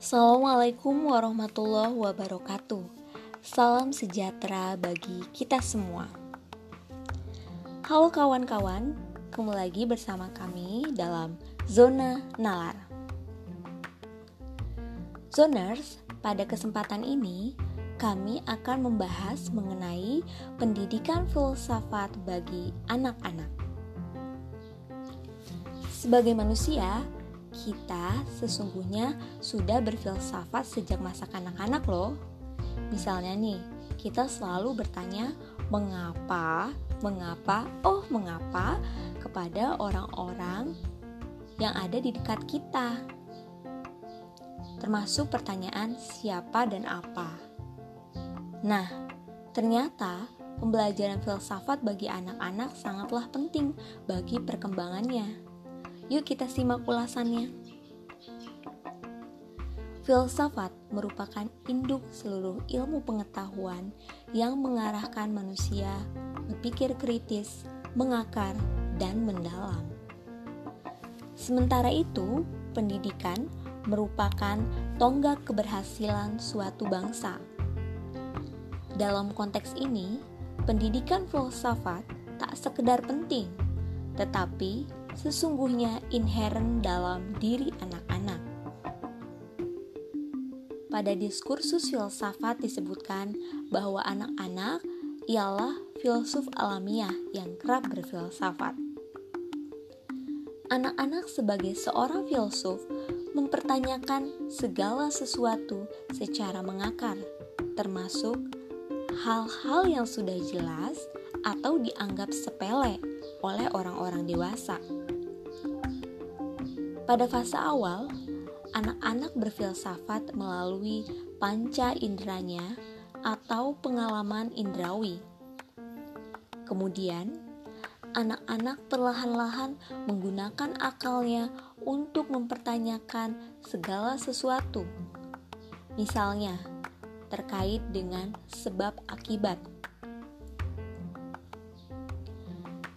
Assalamualaikum warahmatullahi wabarakatuh. Salam sejahtera bagi kita semua. Halo kawan-kawan, kembali lagi bersama kami dalam Zona Nalar. Zoners, pada kesempatan ini kami akan membahas mengenai pendidikan filsafat bagi anak-anak. Sebagai manusia, kita sesungguhnya sudah berfilsafat sejak masa kanak-kanak loh. Misalnya nih, kita selalu bertanya mengapa, mengapa, oh mengapa kepada orang-orang yang ada di dekat kita. Termasuk pertanyaan siapa dan apa. Nah, ternyata pembelajaran filsafat bagi anak-anak sangatlah penting bagi perkembangannya. Yuk kita simak ulasannya. Filsafat merupakan induk seluruh ilmu pengetahuan yang mengarahkan manusia berpikir kritis, mengakar, dan mendalam. Sementara itu, pendidikan merupakan tonggak keberhasilan suatu bangsa. Dalam konteks ini, pendidikan filsafat tak sekedar penting, tetapi sesungguhnya inheren dalam diri anak-anak. Pada diskursus filsafat disebutkan bahwa anak-anak ialah filsuf alamiah yang kerap berfilsafat. Anak-anak sebagai seorang filsuf mempertanyakan segala sesuatu secara mengakar, termasuk hal-hal yang sudah jelas atau dianggap sepele oleh orang-orang dewasa. Pada fase awal, anak-anak berfilsafat melalui panca inderanya atau pengalaman indrawi. Kemudian, anak-anak perlahan-lahan menggunakan akalnya untuk mempertanyakan segala sesuatu. Misalnya, terkait dengan sebab akibat.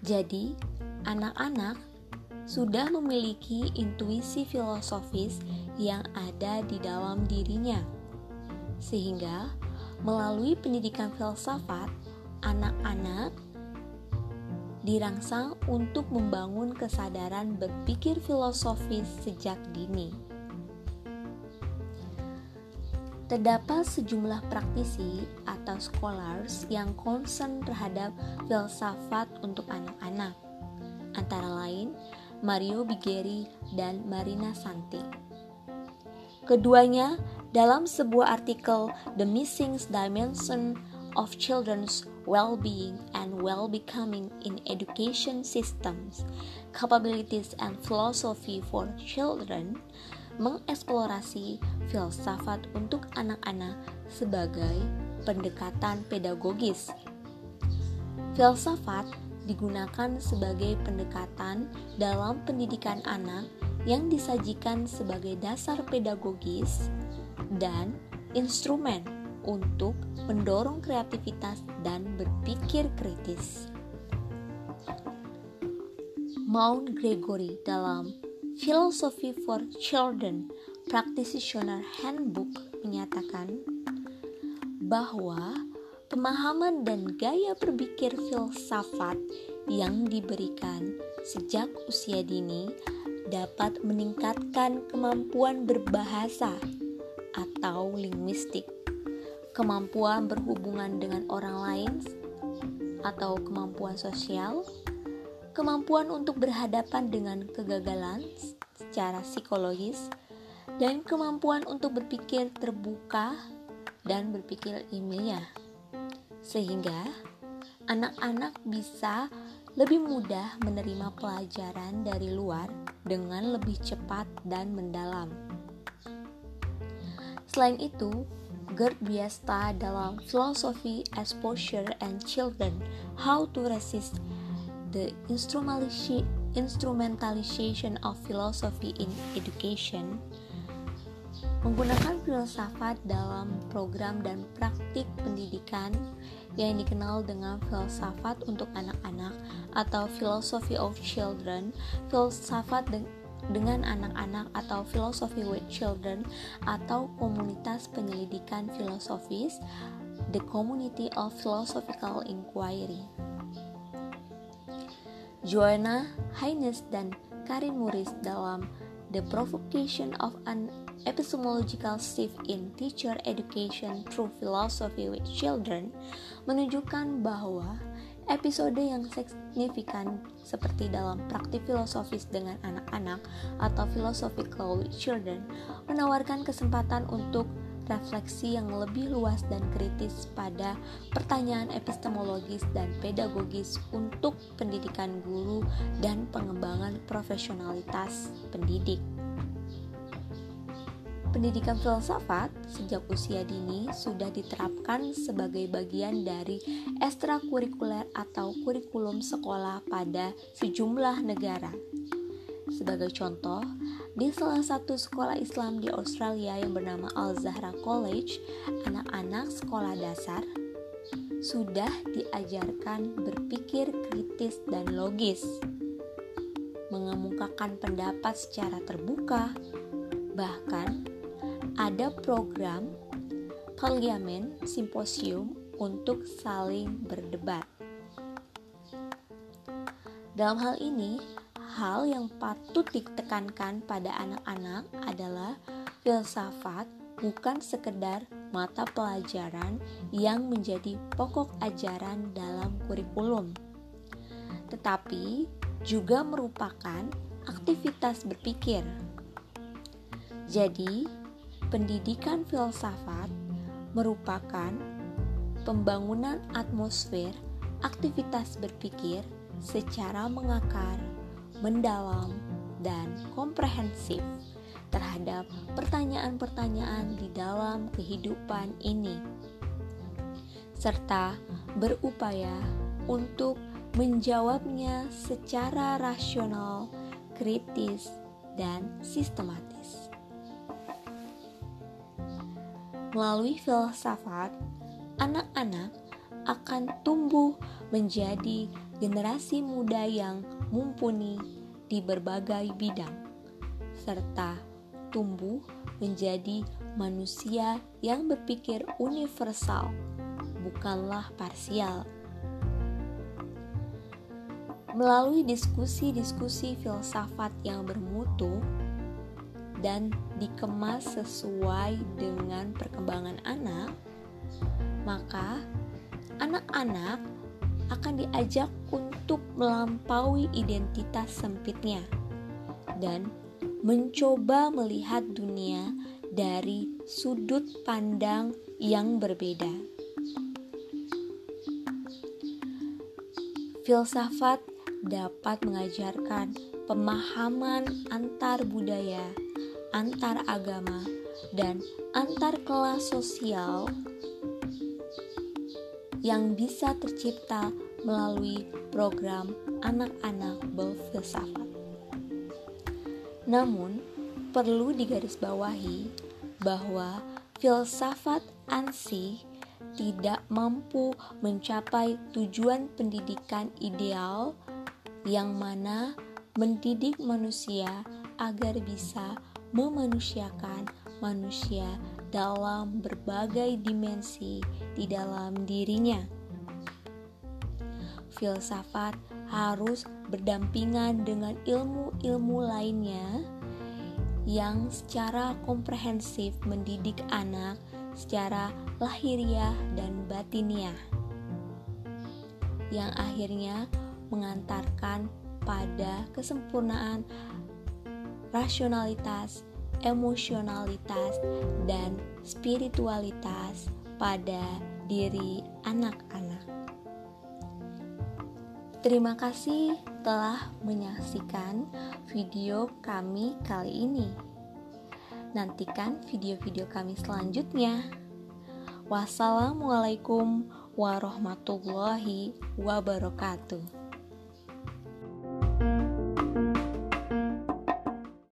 Jadi, anak-anak sudah memiliki intuisi filosofis yang ada di dalam dirinya, sehingga melalui pendidikan filsafat, anak-anak dirangsang untuk membangun kesadaran berpikir filosofis sejak dini. Terdapat sejumlah praktisi atau scholars yang concern terhadap filsafat untuk anak-anak, antara lain Mario Bigeri, dan Marina Santi. Keduanya dalam sebuah artikel The Missing Dimension of Children's Well-Being and Well-Becoming in Education Systems, Capabilities and Philosophy for Children mengeksplorasi filsafat untuk anak-anak sebagai pendekatan pedagogis. Filsafat digunakan sebagai pendekatan dalam pendidikan anak yang disajikan sebagai dasar pedagogis dan instrumen untuk mendorong kreativitas dan berpikir kritis. Mount Gregory dalam Philosophy for Children Practitioner Handbook menyatakan bahwa pemahaman dan gaya berpikir filsafat yang diberikan sejak usia dini dapat meningkatkan kemampuan berbahasa atau linguistik, kemampuan berhubungan dengan orang lain atau kemampuan sosial, kemampuan untuk berhadapan dengan kegagalan secara psikologis, dan kemampuan untuk berpikir terbuka dan berpikir ilmiah sehingga anak-anak bisa lebih mudah menerima pelajaran dari luar dengan lebih cepat dan mendalam. Selain itu, Gerd Biesta dalam Philosophy, Exposure, and Children, How to Resist the Instrumentalization of Philosophy in Education menggunakan filsafat dalam program dan praktik pendidikan yang dikenal dengan filsafat untuk anak-anak atau philosophy of children. Filsafat dengan anak-anak atau philosophy with children atau komunitas penyelidikan filosofis the community of philosophical inquiry Joanna Haynes dan Karin Muris dalam The Provocation of an Epistemological Shift in Teacher Education Through Philosophy with Children menunjukkan bahwa episode yang signifikan seperti dalam praktik filosofis dengan anak-anak atau philosophical with children menawarkan kesempatan untuk refleksi yang lebih luas dan kritis pada pertanyaan epistemologis dan pedagogis untuk pendidikan guru dan pengembangan profesionalitas pendidik. Pendidikan filsafat sejak usia dini sudah diterapkan sebagai bagian dari ekstrakurikuler atau kurikulum sekolah pada sejumlah negara. Sebagai contoh, di salah satu sekolah Islam di Australia yang bernama Al-Zahra College, anak-anak sekolah dasar sudah diajarkan berpikir kritis dan logis, mengemukakan pendapat secara terbuka, bahkan ada program parliamen simposium untuk saling berdebat. Dalam hal ini, hal yang patut ditekankan pada anak-anak adalah filsafat bukan sekedar mata pelajaran yang menjadi pokok ajaran dalam kurikulum, tetapi juga merupakan aktivitas berpikir. Jadi, Pendidikan filsafat merupakan pembangunan atmosfer aktivitas berpikir secara mengakar, mendalam, dan komprehensif terhadap pertanyaan-pertanyaan di dalam kehidupan ini, serta berupaya untuk menjawabnya secara rasional, kritis, dan sistematis. Melalui filsafat, anak-anak akan tumbuh menjadi generasi muda yang mumpuni di berbagai bidang, serta tumbuh menjadi manusia yang berpikir universal, bukanlah parsial. Melalui diskusi-diskusi filsafat yang bermutu, dan dikemas sesuai dengan perkembangan anak, maka anak-anak akan diajak untuk melampaui identitas sempitnya dan mencoba melihat dunia dari sudut pandang yang berbeda. Filsafat dapat mengajarkan pemahaman antar budaya antar agama, dan antar kelas sosial yang bisa tercipta melalui program anak-anak berfilsafat. Namun, perlu digarisbawahi bahwa filsafat ansih tidak mampu mencapai tujuan pendidikan ideal yang mana mendidik manusia agar bisa memanusiakan manusia dalam berbagai dimensi di dalam dirinya. Filsafat harus berdampingan dengan ilmu-ilmu lainnya yang secara komprehensif mendidik anak secara lahiriah dan batiniah yang akhirnya mengantarkan pada kesempurnaan rasionalitas, emosionalitas, dan spiritualitas pada diri anak-anak. Terima kasih telah menyaksikan video kami kali ini. Nantikan video-video kami selanjutnya. Wassalamualaikum warahmatullahi wabarakatuh.